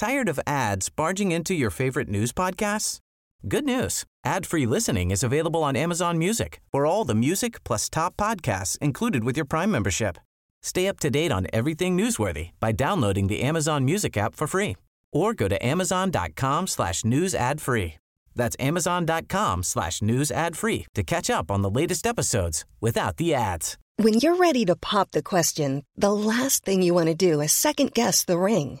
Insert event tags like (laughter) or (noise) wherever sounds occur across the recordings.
Tired of ads barging into your favorite news podcasts? Good news. Ad-free listening is available on Amazon Music for all the music plus top podcasts included with your Prime membership. Stay up to date on everything newsworthy by downloading the Amazon Music app for free or go to amazon.com slash news ad free. That's amazon.com slash news ad free to catch up on the latest episodes without the ads. When you're ready to pop the question, the last thing you want to do is second guess the ring.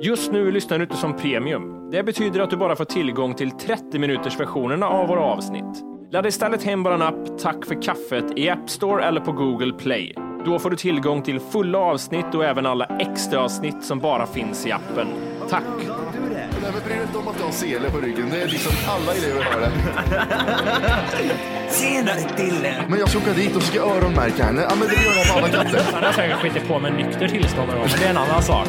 Just nu lyssnar du inte som premium. Det betyder att du bara får tillgång till 30 minuters versionerna av våra avsnitt. Ladda istället hem vår app Tack för kaffet i App Store eller på Google Play. Då får du tillgång till fulla avsnitt och även alla extra avsnitt som bara finns i appen. Tack! Nej, men bry dig inte om att du har sele på ryggen. Det är liksom alla elever har det. Senare Dille! Men jag ska åka dit och ska öronmärka henne. Ja, men det gör jag på alla katter. Han har säkert skitit på med nykter tillstånd någon gång, men det är en annan sak.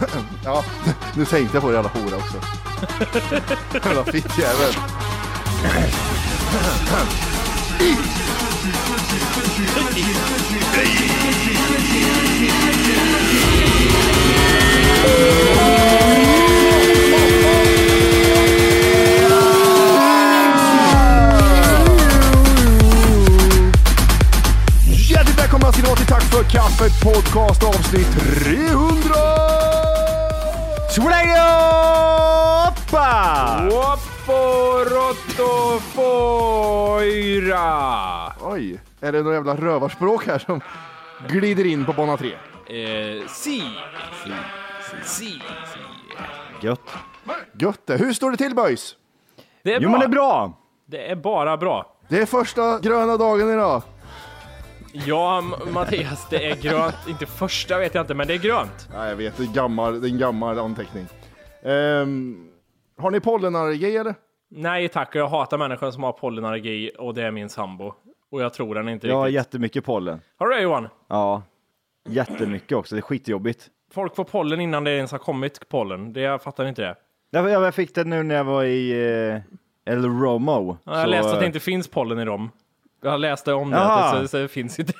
(laughs) Ja, nu tänkte jag på det jävla hora också. (laughs) Jävla fittjävel. Hjärtligt välkomna ska ni vara till Tack för kaffet podcast avsnitt är det någon jävla rövarspråk här som glider in på bana 3? Eh, si. Si. Gött. Gött det. Hur står det till boys? Det är Jo bra. men det är bra. Det är bara bra. Det är första gröna dagen idag. Ja, M- Mattias, det är grönt. (laughs) Inte första vet jag inte, men det är grönt. Ja, jag vet, det är, gammal, det är en gammal anteckning. Ehm, har ni pollenallergi eller? Nej tack, jag hatar människor som har pollenallergi och det är min sambo. Och jag tror den inte Jag har riktigt. jättemycket pollen. Har du det Johan? Ja. Jättemycket också. Det är skitjobbigt. Folk får pollen innan det ens har kommit pollen. Det, jag fattar inte det. Jag, jag fick det nu när jag var i eh, El Romo. Ja, Jag Så, läste att det eh, inte finns pollen i dem. Jag läste om det, att det, så, så det finns inte.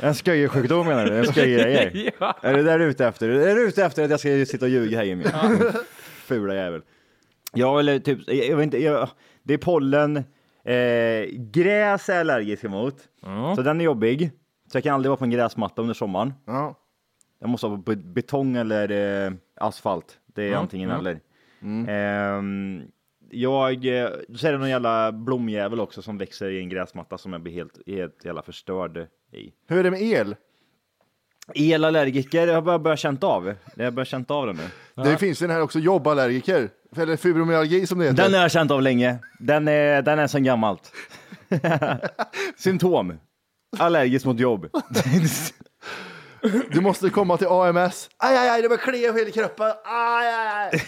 En sköjsjukdom menar du? En (laughs) sköjgrejer? ja. Är det där du är ute efter? Är du ute efter att jag ska sitta och ljuga här Jimmy? Fula jävel. Ja, eller typ, jag vet inte, jag, det är pollen. Eh, gräs är jag allergisk mot, så den är jobbig. Så jag kan aldrig vara på en gräsmatta under sommaren. Ja. Jag måste vara på betong eller eh, asfalt. Det är antingen eller. Ehm, jag, eh, så är det någon jävla blomjävel också som växer i en gräsmatta som jag blir helt, helt jävla förstörd i. Hur är det med el? Elallergiker, jag har bara börjat känt av. Jag har börjat känt av det nu. Det finns den här också, jobballergiker. Eller fibromyalgi som det heter. Den har jag känt av länge. Den är, den är sen gammalt. (laughs) Symptom. Allergisk mot jobb. Du måste komma till AMS. Aj, aj, aj, det börjar klia över hela kroppen. Aj, aj, aj.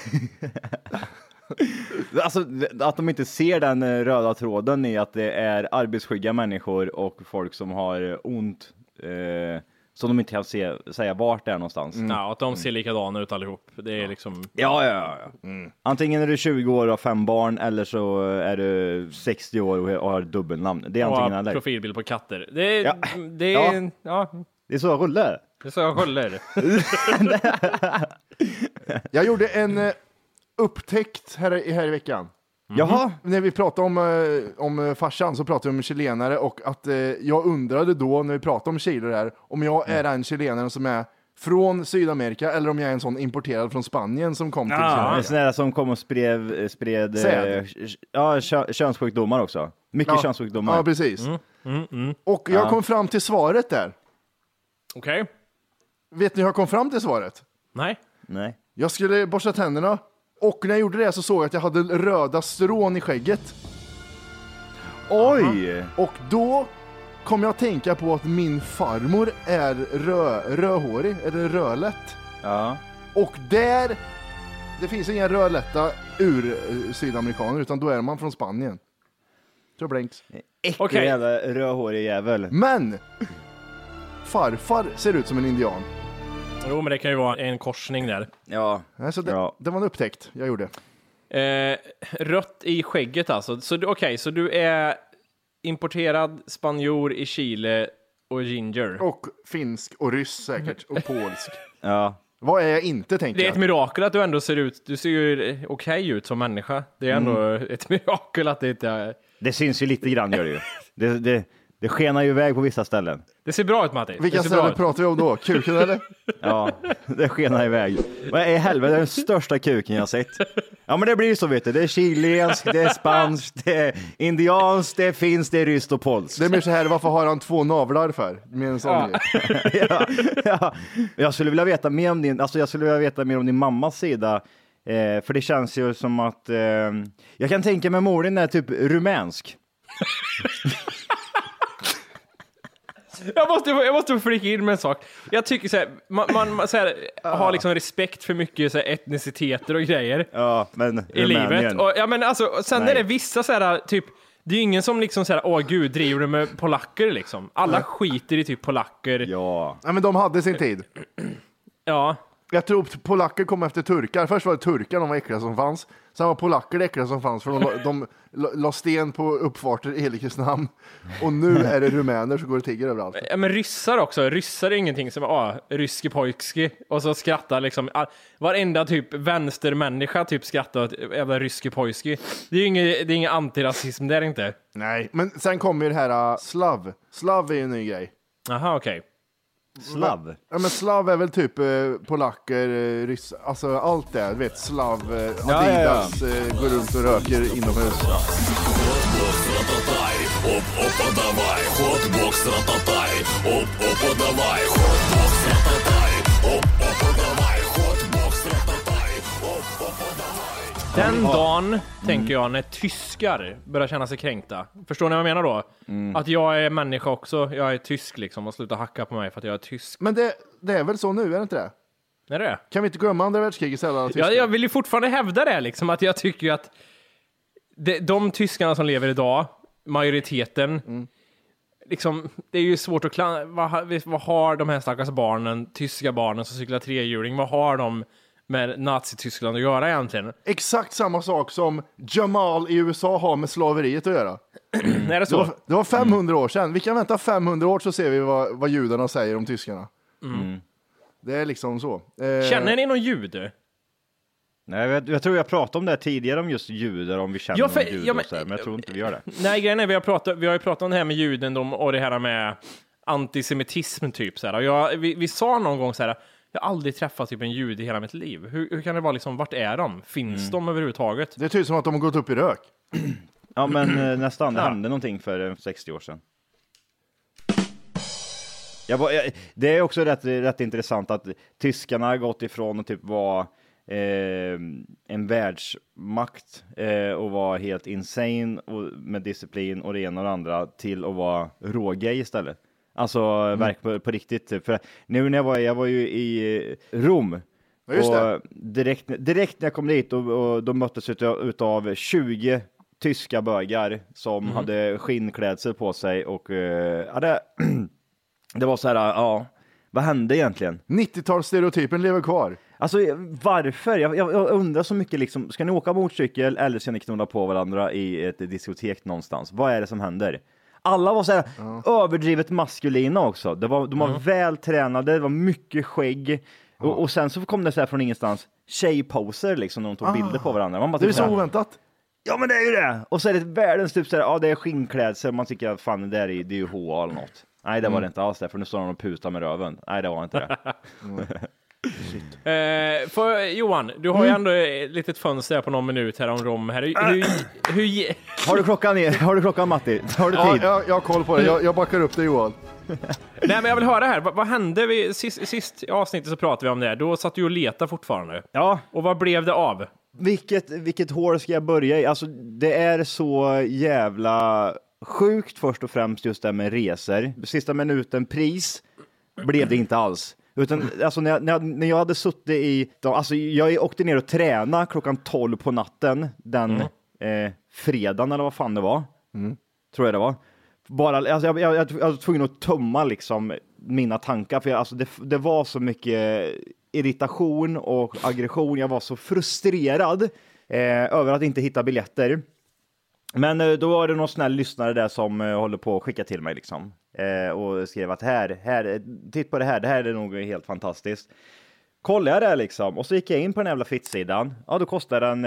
(laughs) Alltså att de inte ser den röda tråden i att det är arbetsskygga människor och folk som har ont eh, som de inte kan se, säga vart det är någonstans. Ja, att de ser likadana ut allihop. Det är liksom... Ja, ja, ja. Antingen är du 20 år och har fem barn eller så är du 60 år och har dubbelnamn. Det är Och antingen har eller. profilbild på katter. Det är... Ja. Det är... Ja. Det är så jag rullar. det är så jag skäller. (laughs) Jag gjorde en eh, upptäckt här, i- här i veckan. Jaha, När vi pratade om, eh, om eh, farsan så pratade vi om chilenare och att eh, jag undrade då när vi pratade om Chile här om jag är den chilenaren som är från Sydamerika eller om jag är en sån importerad från Spanien som kom till Ja. En Sverige. sån där som kom och spred, spred eh, Säd. ja, kö, könssjukdomar också. Mycket könssjukdomar. Ja, precis. Mm, Och jag kom fram till svaret där. Okej. Vet ni hur jag kom fram till svaret? Nej. Nej. Jag skulle borsta tänderna och när jag gjorde det så såg jag att jag hade röda strån i skägget. Oj! Och då kom jag att tänka på att min farmor är rö, rödhårig, eller rödlätt. Ja. Och där, det finns inga rödlätta ur eh, sydamerikaner, utan då är man från Spanien. Trubblinks. Äcklig Okej. jävla rödhårig jävel. Men! Farfar ser ut som en indian. Jo, men det kan ju vara en korsning där. Ja. Alltså det, Ja. det var en upptäckt jag gjorde. Eh, rött i skägget alltså. Så okej, så du är importerad spanjor i Chile och ginger. Och finsk och ryss säkert, och polsk. (laughs) Ja. Vad är jag inte tänker Det är ett mirakel att du ändå ser ut, du ser ju okej ut som människa. Det är ändå ett mirakel att det inte är... Det syns ju lite grann gör det ju. Det, det, det skenar ju iväg på vissa ställen. Det ser bra ut Matti. Vilka ställen pratar vi om då? Kuken eller? (laughs) Ja, det skenar iväg. Vad i helvete, det är den största kuken jag sett. Ja men det blir så vet du, det är chilenskt, det är spanskt, det är indianskt, det är finskt, det är ryskt och polskt. Det är mer så här, varför har han två navlar för? Med en sån Ja. grej. (laughs) ja, ja. Jag skulle vilja veta mer om din, alltså jag skulle vilja veta mer om din mammas sida. Eh, för det känns ju som att, eh, jag kan tänka mig morden är typ rumänsk. (laughs) Jag måste, jag måste få flika in med en sak. Jag tycker så här, man, man, man så här, har liksom respekt för mycket så här, etniciteter och grejer Ja, men i livet. Och, ja, men alltså, och sen Nej. är det vissa så här, typ, det är ju ingen som liksom så här, åh gud, driver du med polacker liksom? Alla skiter i typ polacker. Ja, Ja, men de hade sin tid. Ja. Jag tror att polacker kom efter turkar. Först var det turkar, de var äckliga som fanns. Sen var polacker det äckliga som fanns, för de, de la- la sten på uppfarter i hela Kristinehamn. Och nu är det rumäner som går och tigger överallt. ja, men ryssar också. Ryssar är ingenting som, ah, ryske pojkski. Och så skrattar liksom, all, varenda typ vänstermänniska typ skrattar åt jävla ryske pojkski. Det är ju inget, det är ingen antirasism där inte. Nej, men sen kommer ju det här uh, slav. Slav är ju en ny grej. Aha, okej. Slav. Ja men slav är väl typ eh, polacker, eh, ryss, alltså allt det, du vet slav, eh, Adidas ja, Eh, går runt och röker inomhus. Den dagen, tänker jag, när tyskar börjar känna sig kränkta. Förstår ni vad jag menar då? Att jag är människa också, jag är tysk liksom, och sluta hacka på mig för att jag är tysk. Men det, det är väl så nu, är det inte det? Är det det? Kan vi inte glömma andra världskrigets alla tyskar? Ja, jag vill ju fortfarande hävda det, liksom, att jag tycker ju att de, de tyskarna som lever idag, majoriteten, liksom, det är ju svårt att klandra. Vad, vad har de här stackars barnen, tyska barnen som cyklar trehjuling, vad har de med Nazityskland att göra egentligen? Exakt samma sak som Jamal i USA har med slaveriet att göra. (clears throat) är det Det så? var, det var 500 år sedan. Vi kan vänta 500 år så ser vi vad, vad judarna säger om tyskarna. Det är liksom så. Eh, Känner ni någon jude? Nej, jag, jag tror jag pratade om det här tidigare om just judar, om vi känner Ja, för- judar ja, men- och så här, men jag tror inte vi gör det. Nej, grejen är, vi har, pratat, vi har ju pratat om det här med judendom och det här med antisemitism typ. Så här. Och jag, vi, vi sa någon gång så här, jag har aldrig träffat typ en jude i hela mitt liv. Hur, hur kan det vara liksom, vart är de? Finns de överhuvudtaget? Det är typ som att de har gått upp i rök. (clears throat) Ja, men eh, nästan. Det Ja. hände någonting för eh, 60 år sedan. Jag var, jag, det är också rätt, rätt intressant att tyskarna har gått ifrån att typ vara eh, en världsmakt eh, och vara helt insane och, med disciplin och det ena och det andra till att vara rågay istället. Alltså verk på, på riktigt. typ. För nu när jag var, jag var ju i eh, Rom Ja, och direkt, direkt när jag kom dit och, och de möttes utav, utav 20 tyska bögar som Mhm. hade skinnklädsel på sig och eh, ja, det, (clears throat) det var så här, ja, vad hände egentligen? 90-talsstereotypen lever kvar. Alltså varför? Jag, jag, jag undrar så mycket liksom, ska ni åka motorcykel eller ska ni knulla på varandra i ett diskotek någonstans? Vad är det som händer? Alla var så här överdrivet maskulina också. Det var, de var väl tränade, det var mycket skägg. Och, och sen så kom det så här från ingenstans, tjejposer liksom, när de tog bilder på varandra. Man bara Det är typ så så här, oväntat. Ja men det är ju det! Och så är det världens typ såhär, ja det är skinnklädsel, man tycker att fan det där är, det är ju HA eller något. Nej, det var det inte alls det, för nu står han och putar med röven. Nej, det var inte det. (laughs) Eh, för, Johan, du har ju ändå ett litet fönster här på någon minut här om rom. Här. Hur, hur, hur, har du klockan, i- har du klockan Matti? Har du Ja, tid? jag, jag har koll på det. Jag, jag backar upp det Johan. (laughs) nej, men jag vill höra här. Vad, vad hände? Vi, sist, sist i avsnittet så pratade vi om det här. Då satt du och letade fortfarande. Ja, Och vad blev det av? vilket, vilket hål ska jag börja i? Alltså, det är så jävla sjukt först och främst just det här med resor. Sista minuten pris blev det inte alls. Utan alltså när jag, när jag, när jag hade suttit i, alltså jag åkte ner och tränade klockan 12 på natten den eh, fredagen eller vad fan det var. Tror jag det var. Bara, alltså jag, jag, jag, jag var tvungen att tömma liksom mina tankar för jag, alltså det, det var så mycket irritation och aggression. Jag var så frustrerad eh, över att inte hitta biljetter. Men eh, då var det någon snäll lyssnare där som eh, håller på att skicka till mig liksom. Eh, och skrev att här, här, titt på det här, det här är nog helt fantastiskt. Kollade jag det liksom och så gick jag in på den jävla fittsidan. Ja, då kostar den,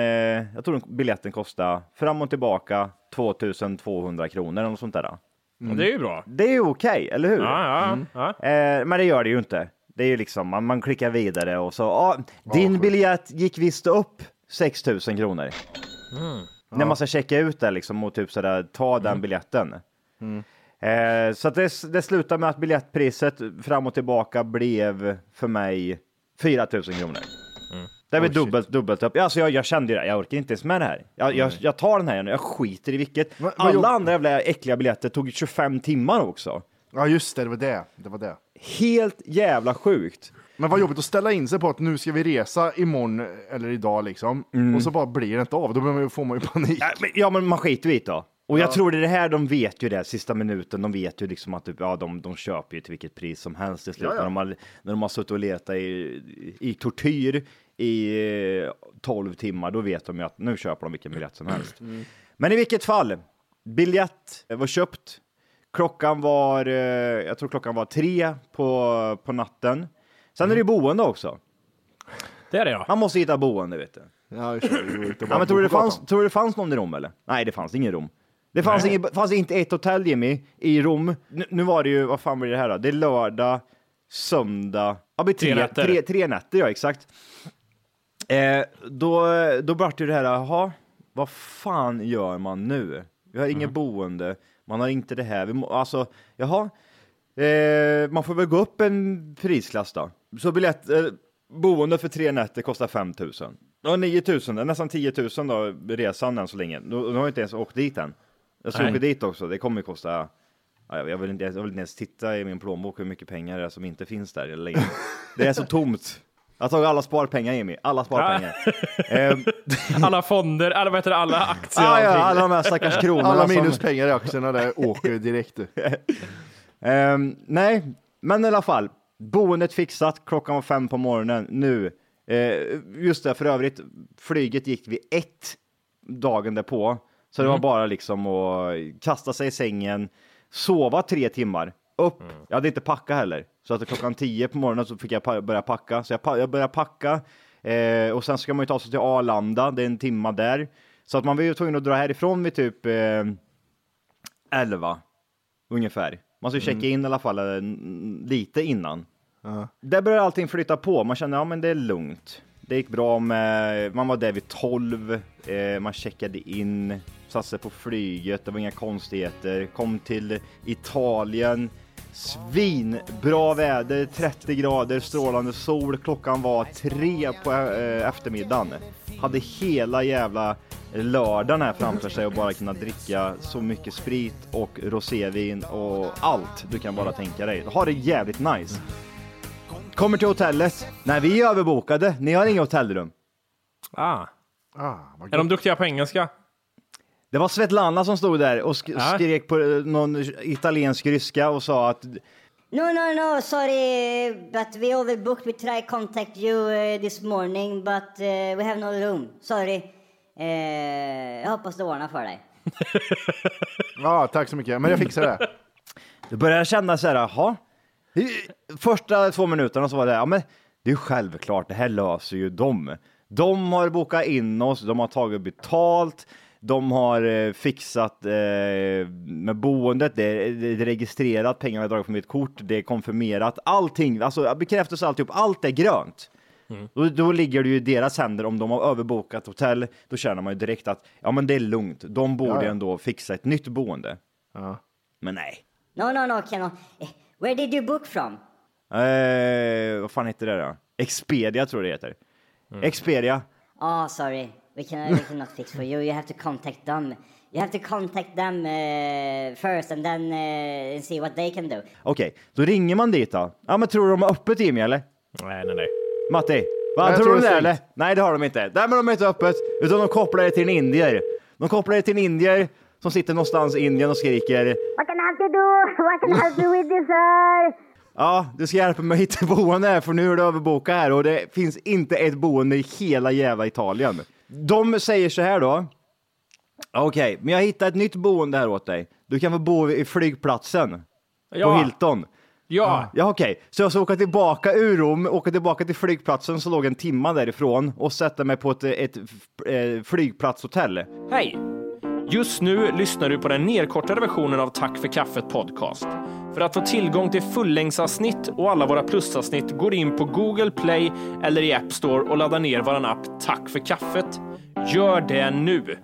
jag tror biljetten kostar fram och tillbaka 2200 kronor eller något sånt där. Det är ju bra. Det är ju okej, eller hur? Ja, ja, ja. Eh, men det gör det ju inte. Det är ju liksom, man, man klickar vidare och så, ah, din biljett gick visst upp 6000 kronor. När man ska checka ut det liksom och typ sådär, ta den biljetten. Eh, så det, det slutar med att biljettpriset fram och tillbaka blev för mig 4000 kronor. Det är väl dubbelt, dubbelt upp. Alltså jag, jag kände ju det, jag orkar inte ens med det här. Jag, jag, jag tar den här nu, jag skiter i vilket. Men Alla jag- andra jävla äckliga biljetter tog 25 timmar också. Ja, just det. Det var det. Det var det. Helt jävla sjukt. Men vad jobbigt att ställa in sig på att nu ska vi resa imorgon eller idag liksom. Och så bara blir det inte av. Då får man ju panik. Ja, men, ja, men man skiter ju i det då. Och jag tror det är det här de vet ju det, sista minuten. De vet ju liksom att typ, ja, de, de köper ju till vilket pris som helst till slut. Ja, ja. När, de har, när de har suttit och letat i, i tortyr i eh, 12 timmar, då vet de ju att nu köper de vilken biljett som helst. Men i vilket fall, biljett var köpt. Klockan var, eh, jag tror klockan var tre på, på natten. Sen är det ju boende också. Det är det ja. Man måste hitta boende, vet du. Ja, just det. Det går inte Ja, bara men tror du det på fanns, tror du det fanns någon i Rom eller? Nej, det fanns ingen i Rom. Det fanns, ingen, fanns inte ett hotell Jimmy i Rom. Nu, nu var det ju, vad fan blir det här då? Det är lördag, söndag, ja, det blir tre, Tre nätter. tre, tre nätter, ja exakt. Eh, då, då vart det det här, jaha, vad fan gör man nu? Vi har inget boende, man har inte det här, vi må, alltså, jaha, eh, man får väl gå upp en prisklass då. Så biljett, eh, boende för tre nätter kostar 5 000. Ja, 9 000, nästan 10 000 då, resan än så länge. Nu, nu har jag inte ens åkt dit än. Jag ska åka dit också, det kommer ju kosta Ja, jag, vill inte, jag vill inte ens titta i min plånbok hur mycket pengar det är som inte finns där längre. (laughs) Det är så tomt. Jag har tagit alla sparpengar Jimmy, alla sparpengar. Ehm, (laughs) Alla fonder, alla, vad heter det, alla aktier. ah, (laughs) ja, alla de här stackars kronorna. Alla minuspengar i aktierna där åker direkt. Ehm, nej, men i alla fall. Boendet fixat, klockan var fem på morgonen nu. Eh, just det, för övrigt, flyget gick vid ett dagen därpå. Så det var bara liksom att kasta sig i sängen, sova tre timmar, upp. Jag hade inte packa heller. Så att klockan tio på morgonen så fick jag börja packa. Så jag, pa- jag började packa eh, och sen ska man ju ta sig till Arlanda, det är en timma där. Så att man var ju tvungen att dra härifrån vid typ eh, 11 ungefär. Man ska checka in i alla fall lite innan. Där började allting flytta på. Man kände ja, men det är lugnt. Det gick bra med, man var där vid 12, eh, man checkade in, satte sig på flyget, det var inga konstigheter, kom till Italien, svinbra väder, 30 grader, strålande sol, klockan var tre på eh, eftermiddagen. Hade hela jävla lördagen här framför sig och bara kunna dricka så mycket sprit och rosévin och allt du kan bara tänka dig. Ha det jävligt nice. Kommer till hotellet. Nej, vi är överbokade. Ni har inga hotellrum. Ah. Ah, vad Är de duktiga på engelska? Det var Svetlana som stod där och sk- Ja. skrek på eh, någon italiensk ryska och sa att No, no, no, sorry, but we overbooked. We tried contact you uh, this morning, but uh, we have no room. Sorry. Uh, jag hoppas det ordnar för dig. (laughs) Ja, tack så mycket. Men jag fixar det. Du börjar känna så här, jaha. Första två minuterna så var det, ja men det är ju självklart, det här löser ju de. De har bokat in oss, de har tagit betalt. De har eh, fixat eh, med boendet, det är, det är registrerat, pengarna är dragit från mitt kort, det är konfirmerat, allting, alltså bekräftelse alltihop, allt är grönt. Då, då ligger det ju i deras händer om de har överbokat hotell, då känner man ju direkt att ja men det är lugnt, de borde Ja, ja. ändå fixa ett nytt boende. Ja. Men nej. No, no, no, Keno. Where did you book from? Eh, vad fan heter det då? Expedia tror jag det heter. Expedia. Oh, sorry. We can we cannot fix for you. You have to contact them. You have to contact them uh, first and then uh, see what they can do. Okej, då ringer man dit då. Ja men tror du de har öppet Jimmy eller? Nej, nej, nej. Matti? Vad tror tror du det är eller? Nej det har de inte. Nej men de är inte öppet. Utan de kopplar det till en indier. De kopplar det till en indier som sitter någonstans i Indien och skriker What can I help you do? What can I help you with this, sir? Ja, du ska hjälpa mig att hitta boende här för nu är det överbokat här och det finns inte ett boende i hela jävla Italien. De säger så här då. Okej, men jag hittar ett nytt boende här åt dig. Du kan få bo i flygplatsen på Ja. Hilton. Ja, Ja, okej. Så jag ska åka tillbaka ur Rom, åka tillbaka till flygplatsen som låg en timma därifrån och sätta mig på ett, ett, eh, flygplatshotell. hej! Just nu lyssnar du på den nedkortade versionen av Tack för kaffet podcast. För att få tillgång till fullängdsavsnitt och alla våra plusavsnitt går in på Google Play eller i App Store och laddar ner våran app Tack för kaffet. Gör det nu!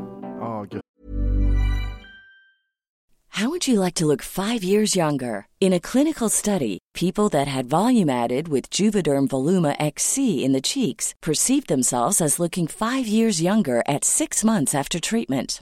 How would you like to look five years younger? In a clinical study, people that had volume added with Juvederm Voluma XC in the cheeks perceived themselves as looking five years younger at six months after treatment.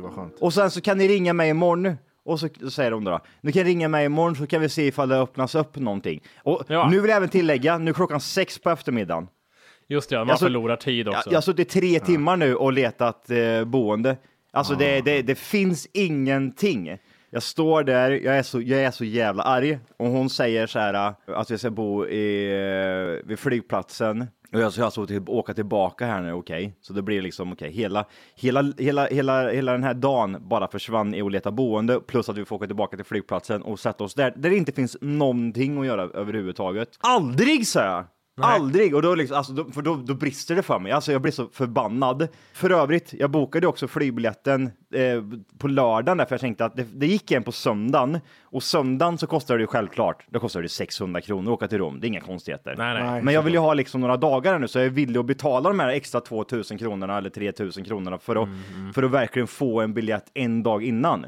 Gud vad skönt. Och sen så kan ni ringa mig imorgon. Och så så säger de då, ni kan ringa mig imorgon så kan vi se ifall det öppnas upp någonting. Och Ja. nu vill jag även tillägga, nu är klockan sex på eftermiddagen. Just det, man Jag så- förlorar tid Jag, också. jag har suttit tre timmar nu och letat eh, boende. Alltså det, det, det finns ingenting. Jag står där, jag är, så, jag är så jävla arg och hon säger så här eh, att vi ska bo i, eh, vid flygplatsen. Och jag ska alltså till, åka tillbaka här nu, okej? Så det blir liksom, okej, hela, hela, hela, hela, hela den här dagen bara försvann i att leta boende, plus att vi får åka tillbaka till flygplatsen och sätta oss där, där det inte finns någonting att göra överhuvudtaget. Aldrig, sa jag! Aldrig! Och då, liksom, alltså, då, för då, då brister det för mig. Alltså, jag blir så förbannad. För övrigt, jag bokade också flygbiljetten eh, på lördagen där, för jag tänkte att det, det gick en på söndagen. Och söndagen så kostar det ju självklart, då kostar det 600 kronor att åka till Rom. Det är inga konstigheter. Nej, nej. Nej. Men jag vill ju ha liksom några dagar nu, så jag är villig att betala de här extra 2000 kronorna eller 3000 kronorna för att, för att verkligen få en biljett en dag innan.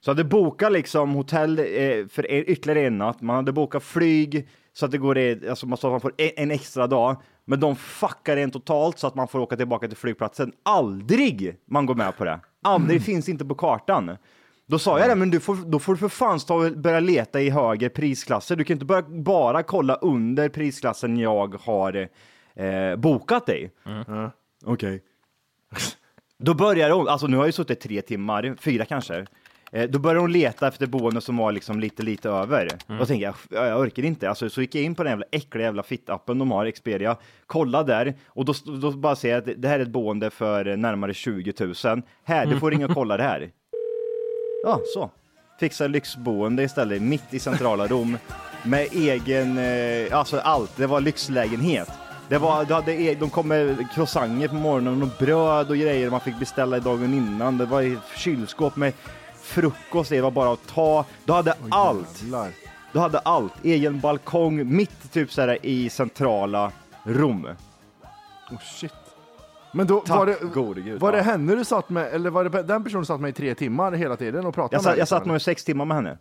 Så jag hade bokat liksom hotell eh, för ytterligare en natt. Man hade bokat flyg så att det går, i- alltså man, så att man får en, en extra dag. Men de fuckar en totalt så att man får åka tillbaka till flygplatsen. Aldrig man går med på det. Aldrig finns inte på kartan. Då sa jag det, men du får, då får du för fan och börja leta i högre prisklasser. Du kan inte bara, bara kolla under prisklassen jag har eh, bokat dig. Okej. Då börjar hon, alltså nu har jag ju suttit tre timmar, fyra kanske. Eh, då började hon leta efter boende som var liksom lite, lite över. Då tänkte jag, "Ja, jag orkar inte. Alltså, så gick jag in på den jävla äckliga jävla fittappen de har, Expedia, kolla där och då, då bara ser jag att det- det här är ett boende för närmare 20 000. Här, du får ringa och kolla det här. (laughs) Ja, så. fixa lyxboende istället, mitt i centrala Rom. Med egen, eh, alltså allt. Det var lyxlägenhet. Det var, du hade, e- de kom med croissanter på morgonen och bröd och grejer man fick beställa dagen innan. Det var kylskåp med frukost, det var bara att ta. Du hade allt. Jävlar. Du hade allt. Egen balkong mitt typ så här i centrala Rom. Oh, shit. Men då Tack var det, gode gud. var det Ja. henne du satt med, eller var det den personen du satt med i tre timmar hela tiden och pratade Jag med? satt, jag satt nog i sex timmar med henne.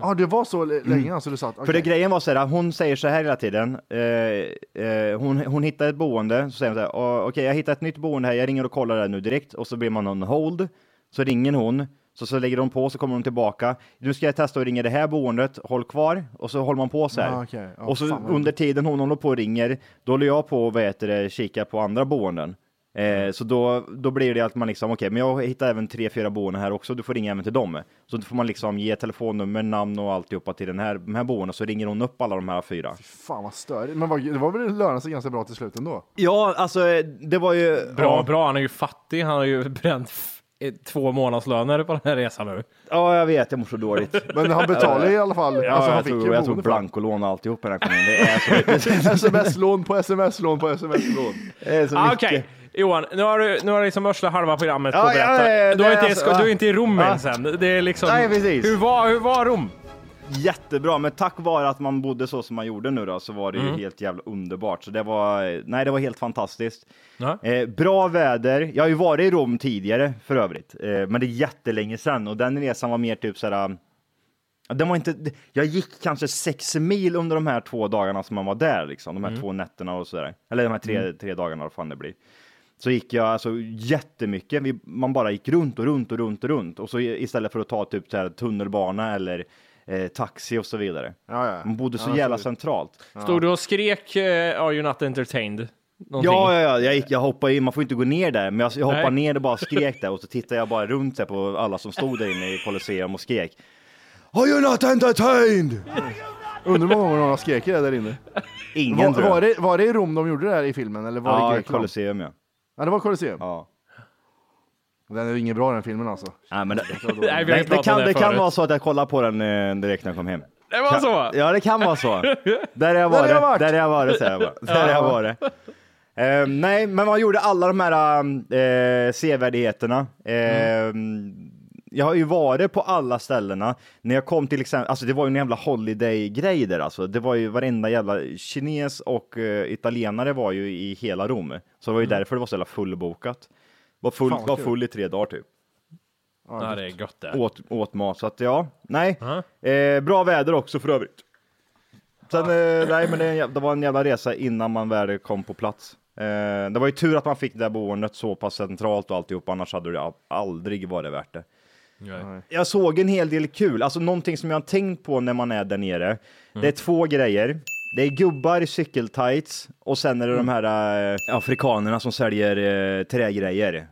Ja, det var så l- länge alltså du satt? För det grejen var så här, hon säger så här hela tiden. Eh, eh, hon, hon hittar ett boende, så säger hon så här, "Åh, okej jag hittar ett nytt boende här, jag ringer och kollar det nu direkt. Och så blir man on hold, så ringer hon, så, så lägger hon på, så kommer hon tillbaka. Nu ska jag testa att ringa det här boendet, håll kvar. Och så håller man på så här. Ja, okej. Ja, och så fan under tiden hon håller på och ringer, då håller jag på och vad heter det, kika på andra boenden. Eh, så då, då blir det att man liksom, okej, men jag hittar även tre, fyra boenden här också, du får ringa även till dem. Så då får man liksom ge telefonnummer, namn och alltihopa till den här, de här boendena, så ringer hon upp alla de här fyra. Fan vad störigt. Men vad, det var väl lönat sig ganska bra till slut ändå? Ja, alltså det var ju... Bra, ja, bra. Han är ju fattig. Han har ju bränt två månadslöner på den här resan nu. Ja, jag vet, jag mår så dåligt. Men han betalade i alla fall. (laughs) Ja, alltså, han jag, fick tror, ju jag tror blankolån och alltihop när jag kom in. Det är så (laughs) mycket. Sms-lån på sms-lån på sms-lån. (laughs) Ah. Okej, Johan, nu har du, nu har du liksom örslat halva programmet på Ja, att ja, berätta. ja, du, det inte, är ens- alltså- du är inte i Rom Ja. än. Det är liksom, Nej, precis. Hur var, hur var Rom? Jättebra, men tack vare att man bodde så som man gjorde nu då, så var det ju Mm. helt jävla underbart. Så det var, nej, det var helt fantastiskt. Eh, bra väder. Jag har ju varit i Rom tidigare för övrigt, eh, men det är jättelänge sedan och den resan var mer typ såhär. ja, Den var inte, jag gick kanske sex mil under de här två dagarna som man var där, liksom, de här två nätterna och sådär. Eller de här tre, tre dagarna, vad fan det blir. Så gick jag alltså jättemycket. Vi, man bara gick runt och runt och runt och runt och så istället för att ta typ så här, tunnelbana eller eh, taxi och så vidare. Ja, ja. Man bodde så Ja, jävla centralt. Stod du och skrek uh, “Are you not entertained”? Någonting? Ja, ja, ja, jag, gick, jag hoppade in, man får inte gå ner där, men jag, jag hoppade Nej. ner och bara (laughs) skrek där och så tittade jag bara runt här på alla som stod där inne i Colosseum och skrek. Are you not entertained? Undrar hur många gånger någon skrek det där inne. Ingen Var, tror jag. var, det, var det i Rom de gjorde det här i filmen? Eller var det i Ja, Grekland? Colosseum ja. Ja, det var Colosseum. ja. Den är ju inget bra den filmen alltså. Nej, men det, Nej, vi har ju det, pratat kan, om det det kan förut. vara så att jag kollade på den eh, direkt när jag kom hem. Det var så? Ja, det kan vara så. (laughs) Där har jag Där varit. Där har jag varit, säger jag bara. (laughs) Där har jag varit. Eh, nej, men man gjorde alla de här uh, sevärdheterna. Eh, Jag har ju varit på alla ställena. När jag kom till exempel, alltså det var ju en jävla holiday-grej där alltså. Det var ju varenda jävla kines och eh, italienare var ju i hela Rom. Så det var ju därför det var så jävla fullbokat. Var full, Fan, var kul. full i tre dagar typ. Ja, det är gött det. Åt, åt mat, så att ja, nej. Eh, bra väder också för övrigt. Sen, eh, nej, men det, är en jävla- det var en jävla resa innan man väl kom på plats. Eh, det var ju tur att man fick det där boendet så pass centralt och alltihop, annars hade det a- aldrig varit värt det. Nej. Jag såg en hel del kul, alltså någonting som jag har tänkt på när man är där nere. Det är två grejer. Det är gubbar i cykeltights och sen är det de här eh, afrikanerna som säljer eh, trägrejer.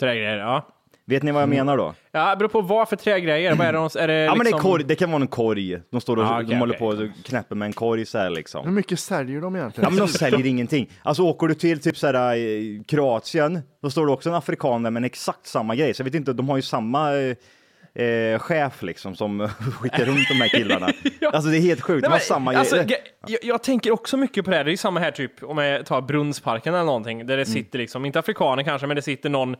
Trägrejer, ja. Vet ni vad jag menar då? Ja, det beror på vad för trägrejer. Vad är det, de- är det Ja men det är liksom... korg, det kan vara en korg. De står och Ah, okej, de håller okej. på och knäpper med en korg så här Hur liksom. mycket säljer de egentligen? Ja men de säljer ingenting. Alltså åker du till typ så här eh, Kroatien, då står det också en afrikan där med en exakt samma grej. Så jag vet inte, de har ju samma eh, eh, chef liksom som (laughs) skickar runt de här killarna. (laughs) Alltså det är helt sjukt, Nej, men, samma alltså, jag, jag tänker också mycket på det här. Det är samma här typ om jag tar Brunnsparken eller någonting där det Mm. sitter liksom, inte afrikaner kanske, men det sitter någon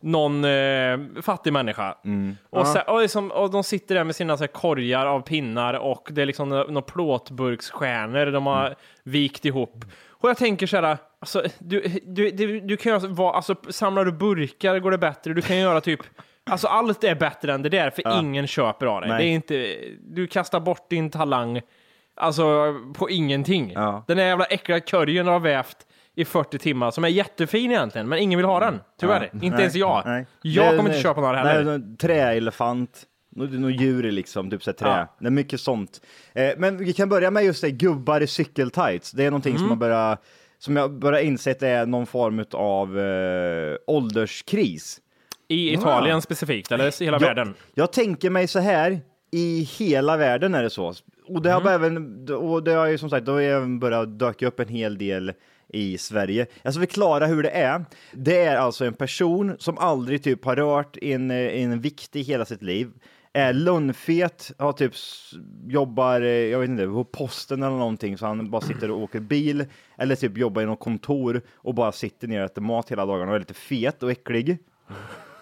någon eh, fattig människa. Mm. Och, så, och, liksom, och de sitter där med sina så här, korgar av pinnar och det är liksom några nå plåtburksstjärnor de har Mm. vikt ihop. Och jag tänker så här, alltså, du, du, du, du kan göra, vad- alltså, samlar du burkar går det bättre. Du kan göra typ, alltså allt är bättre än det där, för ingen köper av dig. Nej. Det är inte, du kastar bort din talang, alltså på ingenting. Ja. Den där jävla äckliga curryn har vävt i 40 timmar, som är jättefin egentligen, men ingen vill ha den. Tyvärr. Inte Nej, ens jag. nej. Jag kommer inte det- köpa några heller. Nej, träelefant, något djur liksom, typ så här trä. Ja. Det är mycket sånt. Eh, men vi kan börja med just det, gubbar i cykeltights. Det är någonting Mm. som man börjar, som jag börjar insett är någon form av eh, ålderskris. I Italien specifikt, eller i hela världen. Jag tänker mig så här, i hela världen är det så. Och det har Mm. även, och det har ju som sagt, det har även börjat döka upp en hel del i Sverige. Jag ska förklara hur det är. Det är alltså en person som aldrig typ har rört en, en vikt i hela sitt liv, är lönnfet, har typ jobbar, eh, jag vet inte, på posten eller någonting, så han bara sitter och åker bil, eller typ jobbar i något kontor och bara sitter ner och äter mat hela dagarna och är lite fet och äcklig.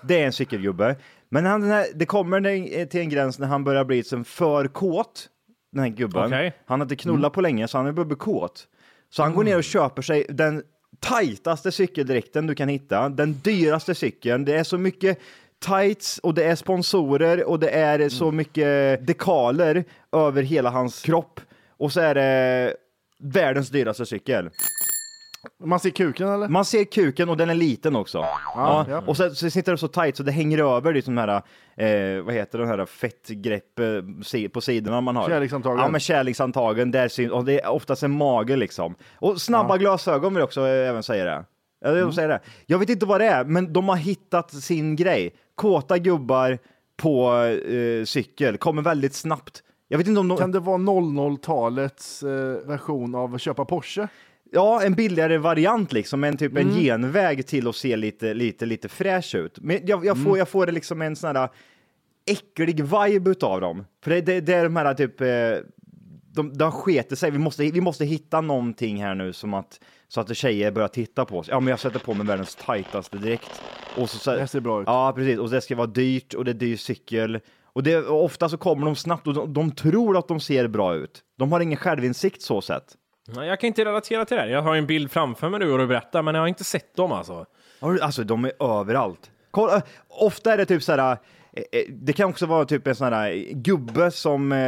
Det är en cykelgubbe. Men han, här, det kommer en- till en gräns när han börjar bli som för kåt, den här gubben. Okej. Han har inte knullat på länge, så han är börjat bli kåt. Så han går ner och köper sig den tajtaste cykeldräkten du kan hitta, den dyraste cykeln. Det är så mycket tights och det är sponsorer och det är så mycket dekaler över hela hans kropp. Och så är det världens dyraste cykel. Man ser kuken eller? Man ser kuken och den är liten också. Ja, ja. Och så, så sitter det så tight så det hänger över liksom de här, eh, vad heter de här fettgrepp eh, på sidorna man har. Kärlekshandtagen. Ja, men kärlekshandtagen, där syns, och det är oftast en mage liksom. Och snabba glasögon vill jag också eh, även säga det. Jag, vill säga det. jag vet inte vad det är, men de har hittat sin grej. Kåta gubbar på eh, cykel, kommer väldigt snabbt. Jag vet inte om de... Kan det vara 00-talets eh, version av att köpa Porsche? Ja, en billigare variant liksom, en typ en genväg till att se lite, lite, lite fräsch ut. Men jag, jag, får, jag får det liksom en sån här äcklig vibe utav dem. För det, det, det är de här typ, eh, de, de sketer sig. Vi måste, vi måste hitta någonting här nu som att, så att tjejer börjar titta på oss. Ja, men jag sätter på mig världens tajtaste dräkt. Och så, så, Det ser bra ut. Ja, precis. Och det ska vara dyrt och det är dyr cykel. Och, det, och ofta så kommer de snabbt och de, de tror att de ser bra ut. De har ingen självinsikt så sett. Nej, Jag kan inte relatera till det. här. Jag har ju en bild framför mig nu och du berättar, men jag har inte sett dem alltså. Har du- Alltså de är överallt. Kolla, ofta är det typ såhär, eh, eh, det kan också vara typ en sån här gubbe som, eh,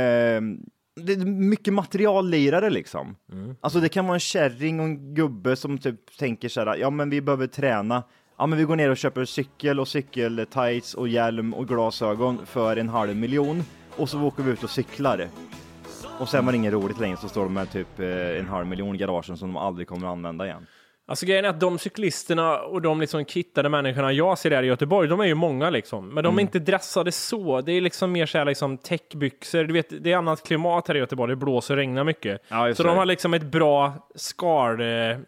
det är mycket materiallirare liksom. Alltså det kan vara en kärring och en gubbe som typ tänker såhär, ja men vi behöver träna. Ja men vi går ner och köper cykel och cykeltights och hjälm och glasögon för en halv miljon. Och så åker vi ut och cyklar. Och sen var det inget roligt längre så står de med typ eh, en halv miljon i garagen som de aldrig kommer att använda igen. Alltså grejen är att de cyklisterna och de liksom kittade människorna jag ser där i Göteborg, de är ju många liksom. Men de är inte dressade så. Det är liksom mer så här liksom täckbyxor. Du vet, det är annat klimat här i Göteborg. Det blåser och regnar mycket. Ja, så det. de har liksom ett bra skal, eh,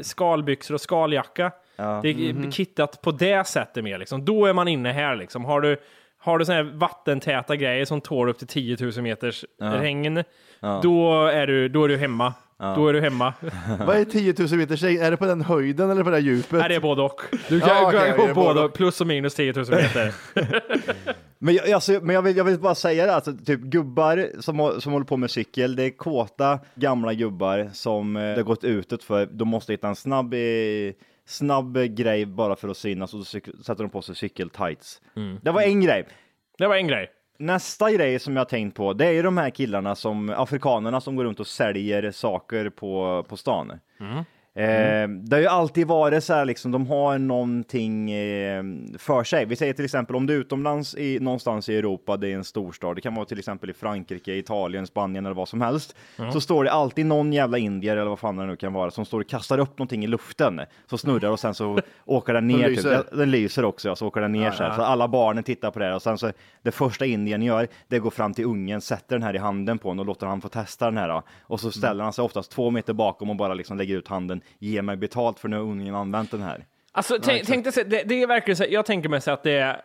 skalbyxor och skaljacka. Det är kittat på det sättet mer liksom. Då är man inne här liksom. Har du har du såna här vattentäta grejer som tål upp till 10 000 meters regn, då, är du, då är du hemma. Då är du hemma. (laughs) Vad är 10 000 meters regn? Är det på den höjden eller på det här djupet? Nej, det är både och. Du kan, Ja, okej, det gå är både både och. plus och minus 10 000 meter. (laughs) Men, jag, alltså, men jag, vill, jag vill bara säga det, alltså, typ gubbar som, hå- som håller på med cykel, det är kåta gamla gubbar som eh, det har gått utåt för, de måste hitta en snabb, eh, snabb grej bara för att synas och så cyk- sätter de på sig cykeltights. Det var en grej. Det var en grej. Nästa grej som jag tänkt på, det är ju de här killarna som, afrikanerna som går runt och säljer saker på, på stan. Eh, det har ju alltid varit så här, liksom, de har någonting eh, för sig. Vi säger till exempel om du är utomlands i, någonstans i Europa, det är en storstad, det kan vara till exempel i Frankrike, Italien, Spanien eller vad som helst, så står det alltid någon jävla indier eller vad fan det nu kan vara, som står och kastar upp någonting i luften, så snurrar och sen så (laughs) åker den ner. Typ. lyser. Ja, Den lyser också, ja, så åker den ner så här. Så alla barnen tittar på det här och sen så det första indien gör, det går fram till ungen, sätter den här i handen på honom och låter han få testa den här. då. Och så ställer han sig oftast två meter bakom och bara liksom lägger ut handen, ge mig betalt för nu har ungen använt den här. Alltså, tänk, tänk dig, det, det är verkligen så, jag tänker mig så att det är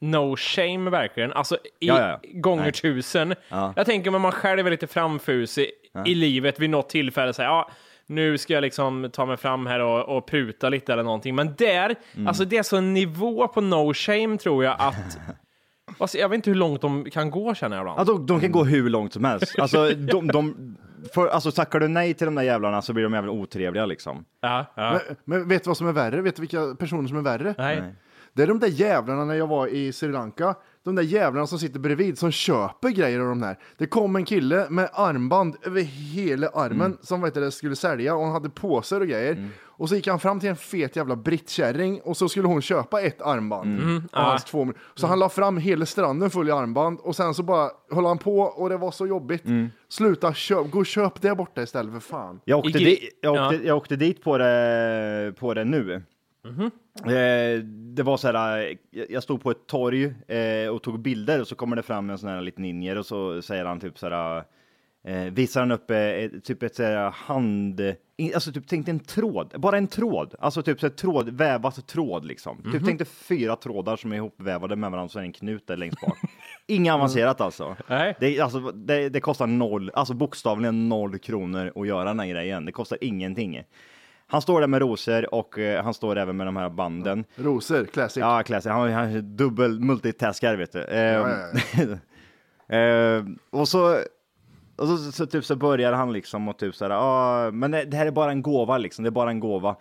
no shame verkligen. Alltså i, Ja, ja, ja. gånger Nej. tusen. Ja. Jag tänker mig man själv är lite framfusig i livet vid något tillfälle. Så här, ja, nu ska jag liksom ta mig fram här och, och pruta lite eller någonting. Men där, Mm. alltså det är så en nivå på no shame tror jag att (laughs) Alltså, jag vet inte hur långt de kan gå känner jag ibland. Ja, de, de kan gå hur långt som helst. Alltså, de, de, för, alltså tackar du nej till de där jävlarna så blir de jävla otrevliga liksom. Ja, ja. Men, men vet du vad som är värre? Vet du vilka personer som är värre? Nej. Det är de där jävlarna när jag var i Sri Lanka. De där jävlarna som sitter bredvid som köper grejer av de där. Det kom en kille med armband över hela armen som vet du, skulle sälja och han hade påsar och grejer. Och så gick han fram till en fet jävla brittkärring och så skulle hon köpa ett armband. Av hans två, så han la fram hela stranden full i armband och sen så bara höll han på och det var så jobbigt. Sluta köp, gå och köp det borta istället för fan. Jag åkte, di- jag åkte, ja. jag åkte dit på det, på det nu. Eh, det var så här, eh, jag- stod på ett torg eh, och tog bilder och så kommer det fram en sån här liten indier och så säger han typ så här, eh, visar han upp eh, typ ett så här hand, alltså typ tänk en tråd, bara en tråd, alltså typ så tråd, vävat tråd liksom. Typ tänk dig fyra trådar som är ihopvävade med varandra så är en knut där längst bak. Inget avancerat alltså. Nej. Det, alltså det, det kostar noll, alltså bokstavligen noll kronor att göra den här grejen. Det kostar ingenting. Han står där med rosor och eh, han står även med de här banden. Rosor, classic. Ja, classic. Han, han är dubbel multitaskar, vet du. Eh, ja, eh, (laughs) och så, och så, så, typ så börjar han liksom och typ så här, ah, men det här är bara en gåva liksom, det är bara en gåva.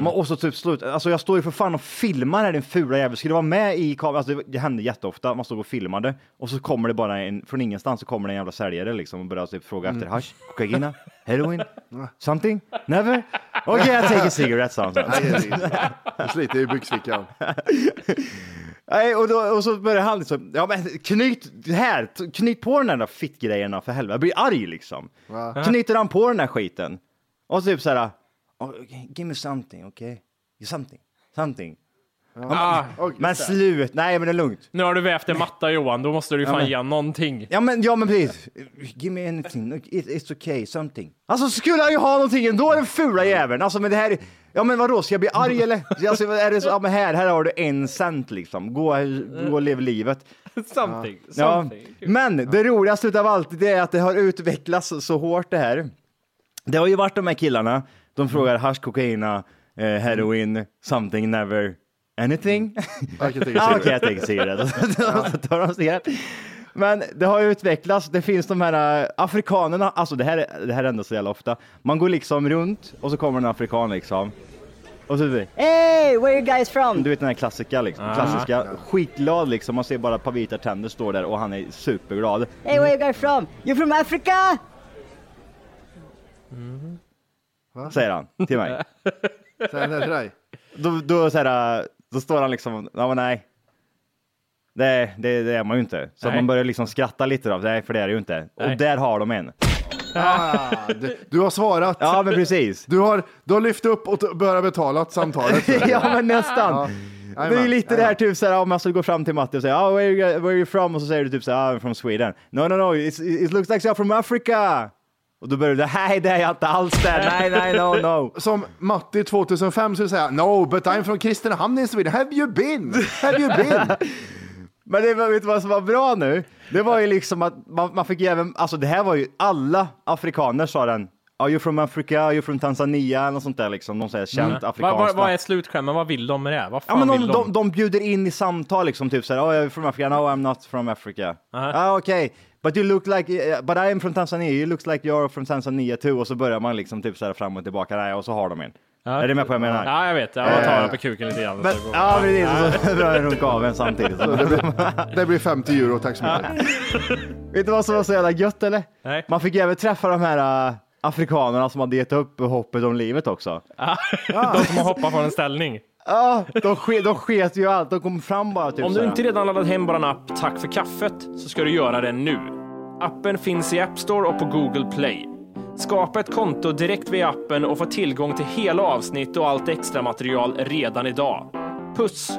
Ma- Och så typ slut, alltså jag står ju för fan och filmar här din fula jävel, skulle du vara med i kameran? Alltså det, det hände jätteofta, man stod och filmade och så kommer det bara en, från ingenstans så kommer det en jävla säljare liksom och börjar typ fråga efter hasch, kokaina, heroin, (laughs) something, never? Okay, I take a cigarette, så. Jag sliter i byxfickan. (laughs) Nej, och, då, och så börjar han liksom, ja men knyt här, knyt på den där fittgrejerna för helvete. Jag blir arg liksom. Knyter han på den där skiten. Och så typ så här, oh, okay, give me something, okay? Something, something. Ah, Men slut, nej men det är lugnt. nu har du vävt en matta Johan, då måste du ju fan ge någonting. Ja men, ja men precis. Give me anything, It, it's okay, something. Alltså skulle han ju ha någonting ändå den fula jäveln. Alltså men det här, är- ja men vadå, ska jag bli arg eller? Alltså är det så, ja men här, här har du en cent liksom. Gå, gå och lev livet. Something, Ja, something. men det roligaste utav allt det är att det har utvecklats så hårt det här. Det har ju varit de här killarna, de frågar hasch, kokaina, eh, heroin, something, never, anything. (laughs) Jag kan tänka Ah, sig Okej, jag tänker cigarett. Så tar de cigarett. Men det har ju utvecklats, det finns de här äh, afrikanerna, alltså det här, är- det här händer så jävla ofta. Man går liksom runt och så kommer en afrikan liksom. Och så Hey, where you guys from? du vet den här klassiska liksom, klassiska, skitglad liksom, man ser bara ett par vita tänder står där och han är superglad. Hey, where you guys from? You from Africa? Säger han till mig. (laughs) Säg det till dig. Då, då, så här, då står han liksom, ja men nej. Det, det, det är man ju inte. Så Nej. man börjar liksom skratta lite då, nej för det är det ju inte. Nej. Och där har de en. Ah, du, du har svarat. Ja men precis. Du har, du har lyft upp och t- börjat betala samtalet. (laughs) ja men nästan. Det är ju Jajamän, lite det här jajamän. typ såhär om man skulle gå fram till Matti och säga ah, where, are you, where are you from? Och så säger du typ såhär ah, I'm from Sweden. No no no, it's, it looks like you're from Africa. Och då börjar du nej det är jag inte alls där. (laughs) Nej nej no no. Som Matti 2005 skulle säga, no but I'm from Kristinehamn in Sweden. Have you been? Have you been? (laughs) Men det, var- vet du vad som var bra nu? Det var ju liksom att man, man fick ju även, alltså det här var ju alla afrikaner sa den. Are you from Africa? Are you from Tanzania? Eller något sånt där liksom. Någon säger känt Vad afrikanskt. vad- vad är slutklämmen? Vad vill de med det? Vad Ja, fan men vill de, de? de, de bjuder in i samtal liksom, typ såhär, oh, jag är from Africa, no I'm not from Africa. Aha. Ah, okej, but you look like, uh, but I am from Tanzania, you look like you're from Tanzania too. Och så börjar man liksom typ såhär fram och tillbaka, nej, och så har de en. Ja. Är du med på vad jag menar? Ja, jag vet. Jag tar den på kuken lite grann. Men, så går- ja, precis, och så drar (laughs) jag runt av en samtidigt. Det blir 50 euro, tack så mycket. (laughs) Vet du vad som var så jävla gött eller? Nej. Man fick även träffa de här afrikanerna som hade gett upp hoppet om livet också. De som har hoppat från en ställning. Ja, de, ske, de sket ju allt, de kom fram bara typ Om du inte redan laddat hem vår app Tack för kaffet så ska du göra det nu. Appen finns i App Store och på Google Play. Skapa ett konto direkt via appen och få tillgång till hela avsnitt och allt extra material redan idag. Puss!